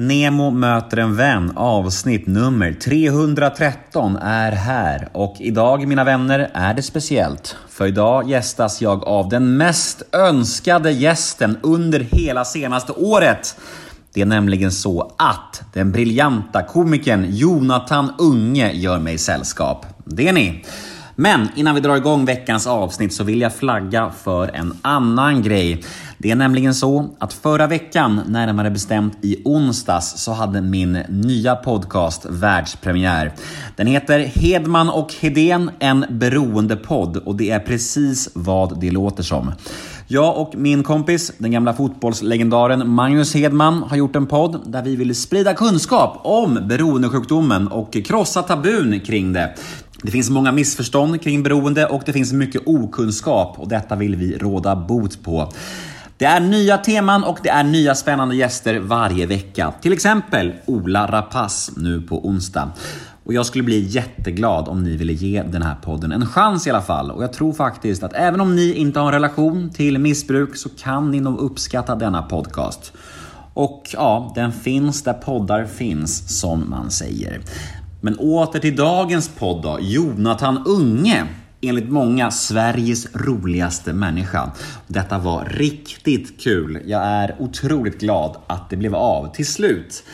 Nemo möter en vän avsnitt nummer 313 är här och idag mina vänner är det speciellt. För idag gästas jag av den mest önskade gästen under hela senaste året. Det är nämligen så att den briljanta komikern Jonathan Unge gör mig sällskap. Det är ni. Men innan vi drar igång veckans avsnitt så vill jag flagga för en annan grej. Det är nämligen så att förra veckan, närmare bestämt i onsdags, så hade min nya podcast världspremiär. Den heter Hedman och Hedén, en beroendepodd och det är precis vad det låter som. Jag och min kompis, den gamla fotbollslegendaren Magnus Hedman, har gjort en podd där vi vill sprida kunskap om beroendesjukdomen och krossa tabun kring det. Det finns många missförstånd kring beroende och det finns mycket okunskap och detta vill vi råda bot på. Det är nya teman och det är nya spännande gäster varje vecka. Till exempel Ola Rapace nu på onsdag. Och jag skulle bli jätteglad om ni ville ge den här podden en chans i alla fall. Och jag tror faktiskt att även om ni inte har en relation till missbruk så kan ni nog uppskatta denna podcast. Och ja, den finns där poddar finns, som man säger. Men åter till dagens podd då. Jonathan Unge. Enligt många Sveriges roligaste människa. Detta var riktigt kul. Jag är otroligt glad att det blev av till slut.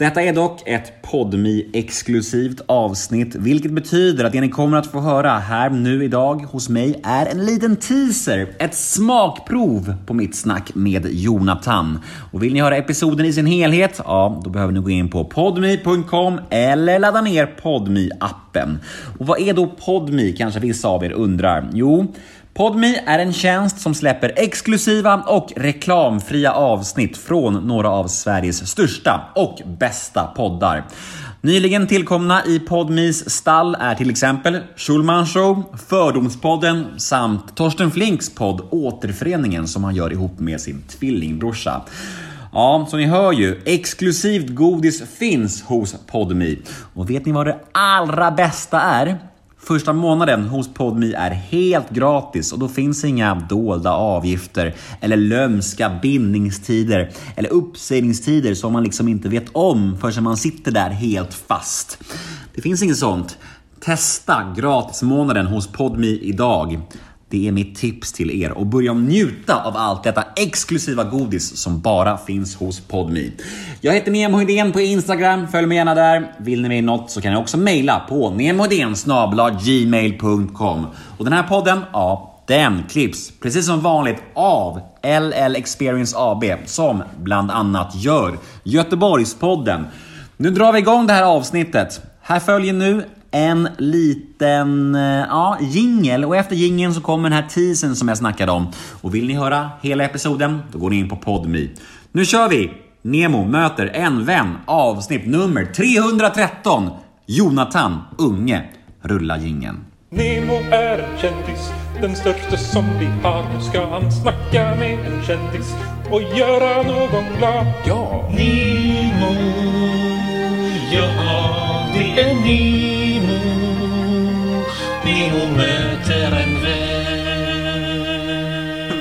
Detta är dock ett podmi exklusivt avsnitt, vilket betyder att det ni kommer att få höra här nu idag hos mig är en liten teaser, ett smakprov på mitt snack med Jonathan. Och vill ni höra episoden i sin helhet? Ja, då behöver ni gå in på podmi.com eller ladda ner podmi appen Och vad är då podmi kanske vissa av er undrar? Jo, Podme är en tjänst som släpper exklusiva och reklamfria avsnitt från några av Sveriges största och bästa poddar. Nyligen tillkomna i Podmis stall är till exempel Schulman Show, Fördomspodden samt Torsten Flinks podd Återföreningen som han gör ihop med sin tvillingbrorsa. Ja, som ni hör ju, exklusivt godis finns hos Podme. Och vet ni vad det allra bästa är? Första månaden hos Podmi är helt gratis och då finns inga dolda avgifter eller lömska bindningstider eller uppsägningstider som man liksom inte vet om förrän man sitter där helt fast. Det finns inget sånt. Testa gratismånaden hos Podmi idag. Det är mitt tips till er och börja njuta av allt detta exklusiva godis som bara finns hos Podme. Jag heter Nemo Hedén på Instagram, följ mig gärna där. Vill ni mig något så kan ni också mejla på gmail.com Och den här podden, ja, den klipps precis som vanligt av LL Experience AB som bland annat gör Göteborgspodden. Nu drar vi igång det här avsnittet. Här följer nu en liten eh, ja, jingel och efter jingeln så kommer den här teasern som jag snackade om. Och vill ni höra hela episoden, då går ni in på Podme. Nu kör vi! Nemo möter en vän, avsnitt nummer 313. Jonathan Unge. Rulla jingeln. Nemo är en kändis, den största som vi har. Nu ska han snacka med en kändis och göra någon glad. Ja! Nemo, ja det är Nemo. Möter en vän.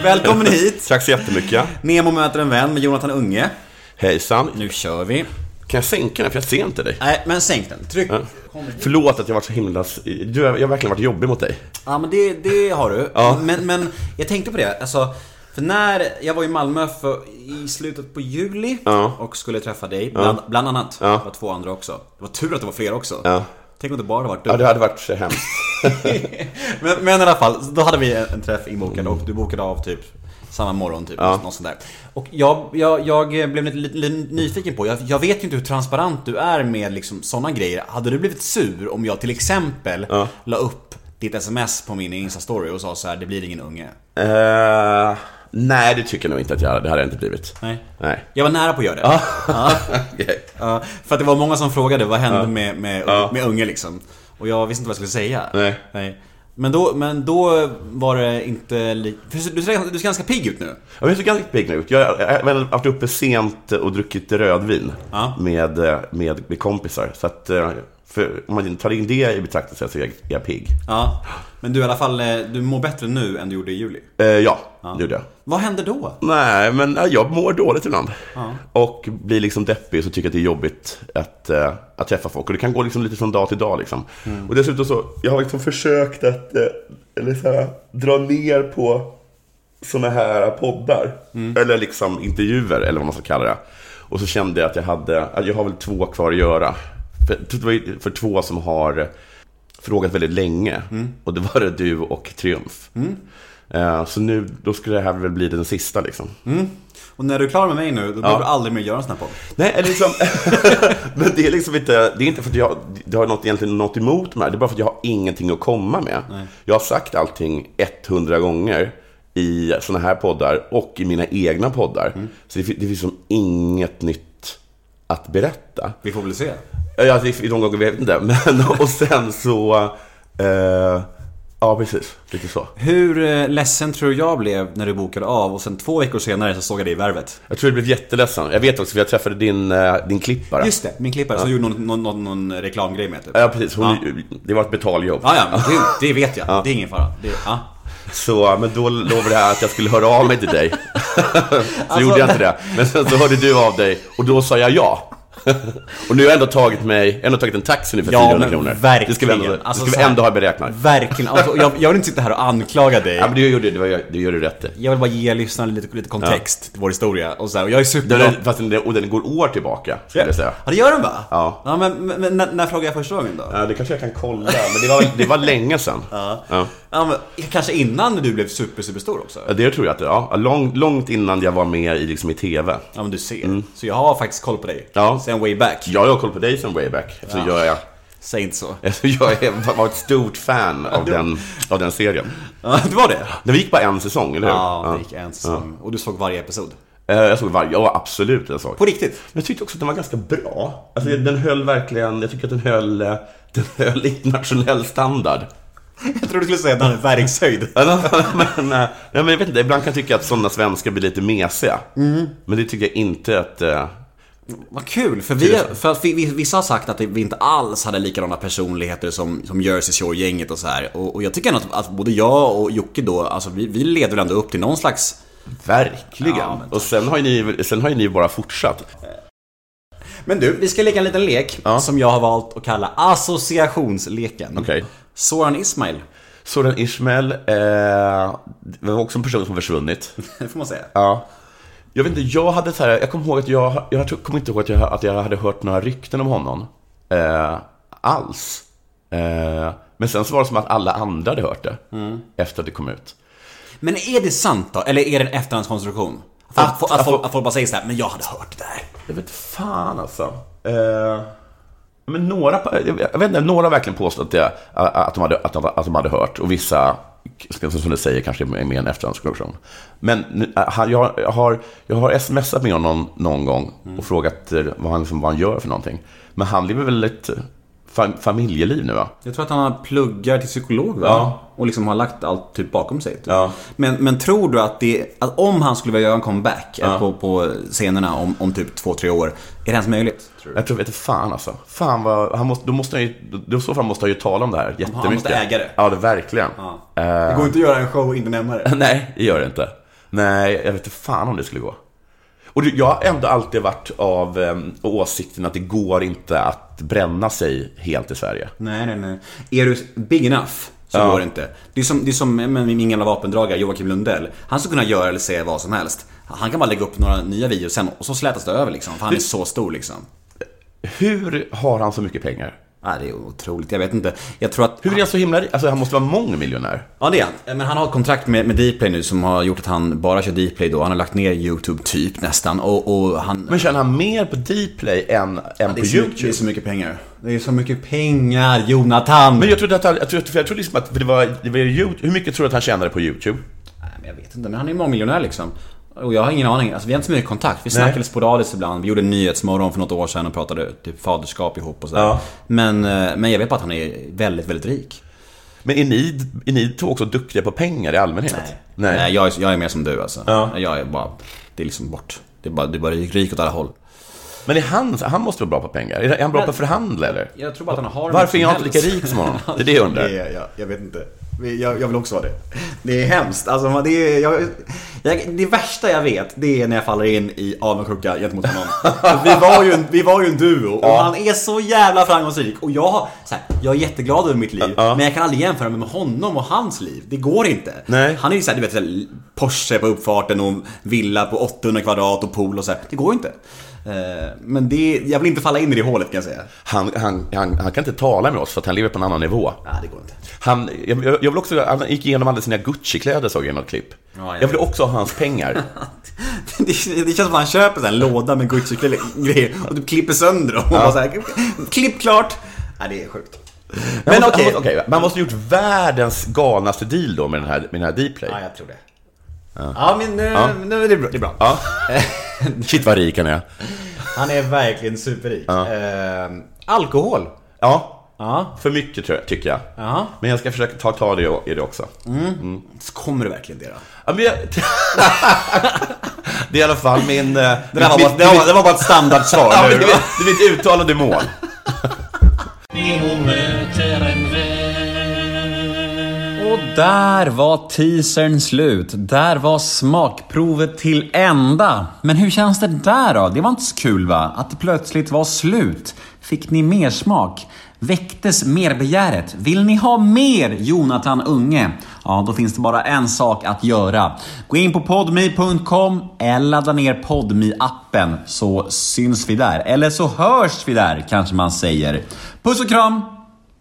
Välkommen hit! Tack så jättemycket. Nemo möter en vän med Jonathan Unge. Hejsan. Nu kör vi. Kan jag sänka den? För jag ser inte dig. Nej, men sänk den. Tryck. Ja. Förlåt att jag varit så himla... Du, jag har verkligen varit jobbig mot dig. Ja, men det, det har du. Ja. Men, men jag tänkte på det, alltså. För när jag var i Malmö för, i slutet på juli Ja. och skulle träffa dig, bland, bland annat. Ja. Det var två andra också. Det var tur att det var fler också. Ja. Tänk om det bara varit du. Ja, det hade varit så hemskt. Men, men i alla fall, då hade vi en träff inbokad och du bokade av typ samma morgon typ, Ja. något sånt där. Och jag, jag, jag blev lite, lite, lite nyfiken på, jag, jag vet ju inte hur transparent du är med liksom sådana grejer. Hade du blivit sur om jag till exempel Ja. la upp ditt sms på min Insta-story och sa så här: det blir ingen unge? Eh, nej, det tycker jag nog inte att jag hade. Det hade jag inte blivit. Nej. Nej. Jag var nära på att göra det. Ja. Okej. Ja, för att det var många som frågade vad hände Ja. med, med, med unge liksom. Och jag visste inte vad jag skulle säga. Nej. Men, då, men då var det inte li... för Du ser, du ser ganska pigg ut nu. Jag är så ganska pigg nu. Jag har varit uppe sent och druckit rödvin Ja. med, med, med kompisar. Så att, eh, För om man tar in det i betraktelse så är jag, jag pigg. Ja. Men du i alla fall, eh, du mår bättre nu än du gjorde i juli. Eh, ja, det gjorde jag. Vad hände då? Nej, men eh, jag mår dåligt ibland. Och blir liksom deppig och tycker att det är jobbigt att, eh, att träffa folk. Och det kan gå liksom lite från dag till dag. Liksom. Och dessutom så, jag har liksom försökt att eller så här, dra ner på såna här poddar. Eller liksom intervjuer, eller vad man ska kalla det. Och så kände jag att jag hade, jag har väl två kvar att göra. För, det var ju för två som har frågat väldigt länge. Och det var det du och Triumf. Eh, Så nu, då skulle det här väl bli den sista liksom. Och när du är klar med mig nu, då behöver du aldrig mer göra en sån här podd. Nej, eller liksom, men det är liksom inte, det är inte för att jag det har något, egentligen något emot här. Det är bara för att jag har ingenting att komma med. Jag har sagt allting 100 gånger i såna här poddar och i mina egna poddar. Så det, det finns som inget nytt att berätta. Vi får väl se. Ja, det är de gånger vet jag inte. Men, och sen så, eh, ja precis, lite så. Hur eh, ledsen tror du jag blev när du bokade av och sen två veckor senare så såg jag dig i Värvet? Jag tror det blev jätteledsen. Jag vet också, för jag träffade din, eh, din klippare. Just det, min klippare som gjorde någon, någon, någon, någon reklamgrej med typ. Ja, precis. Hon, Ja. Det var ett betaljobb. Ja, ja, det, det vet jag. Det är ingen fara. Det, ja. Så, men då lovade jag att jag skulle höra av mig till dig. så Alltså, gjorde jag inte det. Men sen så hörde du av dig och då sa jag ja. och nu har jag ändå tagit mig, ändå tagit en taxi nu för Ja, 400 men kronor. verkligen. Det ska vi ändå, Alltså, ska vi här- ändå ha beräknat. Verkligen. Alltså, jag, jag vill inte sitta här och anklaga dig. Ja, men du gjorde gör du rätt i. Jag vill bara ge lyssnarna lite, lite kontext till vår historia. Och, så här, och jag är Den superglad. är, fast den, och den går år tillbaka, skulle jag säga. Ja, det gör den va? Ja. ja men, men, men när, när frågade jag första gången då? Ja, det kanske jag kan kolla, men det var, det var länge sedan. Ja. Ja. Ja, men, kanske innan du blev super, superstor också? det tror jag att det ja, lång, Långt innan jag var med i, liksom, i TV. Ja men du ser. Så jag har faktiskt koll på dig. Ja. Sen way back. Jag har koll på dig sen way back, så gör jag. Säg inte så. Jag var ett stort fan av den, av den serien. Ja, det var det? Den gick bara en säsong, eller hur? Ja, det gick en säsong. Och du såg varje episod. Eh, Jag såg varje, ja absolut jag såg. På riktigt? Men jag tyckte också att den var ganska bra. Alltså den höll verkligen, jag tycker att den höll, eh, den höll internationell standard. Jag trodde du skulle säga att han är verkshöjd. Men, eh, ja, men jag vet inte, ibland kan jag tycka att sådana svenskar blir lite mesiga. Men det tycker jag inte att... eh, Vad kul, för, vi, för att vi, vi, vissa har sagt att vi inte alls hade likadana personligheter som, som Jersey Shore-gänget och så här. Och, och jag tycker ändå att, att både jag och Jocke då, alltså vi, vi leder ändå upp till någon slags... Verkligen. Ja, och sen har, ju ni, sen har ju ni bara fortsatt. Men du, vi ska leka en liten lek Ja. som jag har valt att kalla associationsleken. Okej. Soran Ismail, Soran Ismail, eh, det var också en person som försvunnit. det får man säga. Ja. Jag vet inte, jag hade så här, jag kommer ihåg att jag, jag kommer inte ihåg att jag, att jag hade hört några rykten om honom. Eh, alls. Eh, men sen så var det som att alla andra hade hört det. Efter att det kom ut. Men är det sant då? Eller är det en efterhandskonstruktion? Att, Att- att, att, folk, att folk bara säger så här, men jag hade hört det där. Jag vet fan alltså. Eh, men några, jag vet inte, några har verkligen påstått att, det, att, de hade, att, de, att de hade hört. Och vissa, som du säger, kanske är mer en efterhandskonstruktion. Men jag, har, jag har smsat med honom någon gång och frågat vad han, liksom, vad han gör för någonting. Men han lever väldigt fam, familjeliv nu va? Jag tror att han pluggar till psykolog va? Ja. Och liksom har lagt allt typ bakom sig. Typ. Ja. Men, men tror du att det, att om han skulle vilja göra en comeback eh, på, på scenerna om, om typ två, tre år, är det ens möjligt? Tror? Jag tror, vet inte fan alltså. Fan vad, han måste, då måste han ju, då i så fall måste han ju tala om det här jättemycket. måste äga det. Ja, det verkligen. Eh, Det går inte att göra en show och inte nämna det. Nej, det gör det inte. Nej, jag vet inte fan om det skulle gå. Och jag har ändå alltid varit av eh, åsikten att det går inte att bränna sig helt i Sverige. Nej, nej, nej. Är du big enough så Ja. går det inte. Det är som, det är som med min gamla vapendragare Joakim Lundell. Han skulle kunna göra eller säga vad som helst. Han kan bara lägga upp några nya videos sen och så slätas det över liksom. För han är så stor liksom. Hur har han så mycket pengar? Ja, det är otroligt. Jag vet inte. Jag tror att... Hur är han så himla? Alltså han måste vara mångmiljonär. Ja, det är han. Men han har ett kontrakt med, med Dplay nu som har gjort att han bara kör Dplay då. Han har lagt ner YouTube typ nästan. Och, och han... Men tjänar han mer på Dplay än, än det, på så mycket, det YouTube? är så mycket pengar. Det är så mycket pengar, Jonathan! Men jag trodde att han, jag trodde, jag trodde liksom att det var, det var YouTube. Hur mycket tror du att han tjänade på YouTube? Nej, men jag vet inte, men han är mångmiljonär liksom. Och jag har ingen aning. Alltså, vi har inte så mycket kontakt. Vi snackade sporadiskt ibland. Vi gjorde en Nyhetsmorgon för något år sedan och pratade typ faderskap ihop och sådär. Ja. Men, eh, men jag vet bara att han är väldigt, väldigt rik. Men är ni, är ni två också duktiga på pengar i allmänhet? Nej, jag, är, jag är mer som du alltså. Ja. Jag är bara... Det är liksom bort. Det är bara, det är bara rik, åt alla håll. Men är han, han måste vara bra på pengar. Är han bra på att förhandla eller? Jag tror bara att han har Varför är jag inte lika rik som honom? Det är det jag undrar. Det är, jag, jag vet inte. Jag, jag vill också vara det. Det är hemskt. Alltså, det, är, jag, jag, det värsta jag vet, det är när jag faller in i avundsjuka gentemot honom. Vi, var ju en, vi var ju en duo och han är så jävla framgångsrik. Och jag, har- så här, jag är jätteglad över mitt liv, Ja. men jag kan aldrig jämföra mig med honom och hans liv. Det går inte. Nej. Han är ju såhär, du vet, så här, Porsche på uppfarten och villa på 800 kvadrat och pool och så här. Det går inte. Eh, Men det, jag vill inte falla in i det hålet kan jag säga. Han, han, han, han kan inte tala med oss för att han lever på en annan nivå. Nej, det går inte. Han, jag, jag vill också, han gick igenom alla sina Gucci-kläder såg jag i något klipp. Ja, jag vill också ha hans pengar. Det, känns som att han köper en låda med Gucci-grejer och du klipper sönder dem. Och bara så här, klipp klart! Nej, det är sjukt. Men okej, okej. okay, man måste ha gjort världens galnaste deal då med den här, med den här Dplay. Ja, jag tror det. Ja, men nu, nu är det bra. Det är bra. Ja. Shit vad rik han är. Han är verkligen superrik. Eh, alkohol. Ja, Ja. för mycket tror jag, tycker jag. Ja. Men jag ska försöka ta tag i det också. Kommer du verkligen det då? Ja, men jag... det är i alla fall min... eh, Det, där var mitt- bara, det, var, det var bara ett standardsvar nu. det, är, det är mitt uttalade mål där var teasern slut. Där var smakprovet till ända. Men hur känns det där då? Det var inte så kul va? Att det plötsligt var slut. Fick ni mer smak? Väcktes merbegäret? Vill ni ha mer Jonathan Unge? Ja, då finns det bara en sak att göra. Gå in på podme.com eller ladda ner podme appen så syns vi där. Eller så hörs vi där kanske man säger. Puss och kram!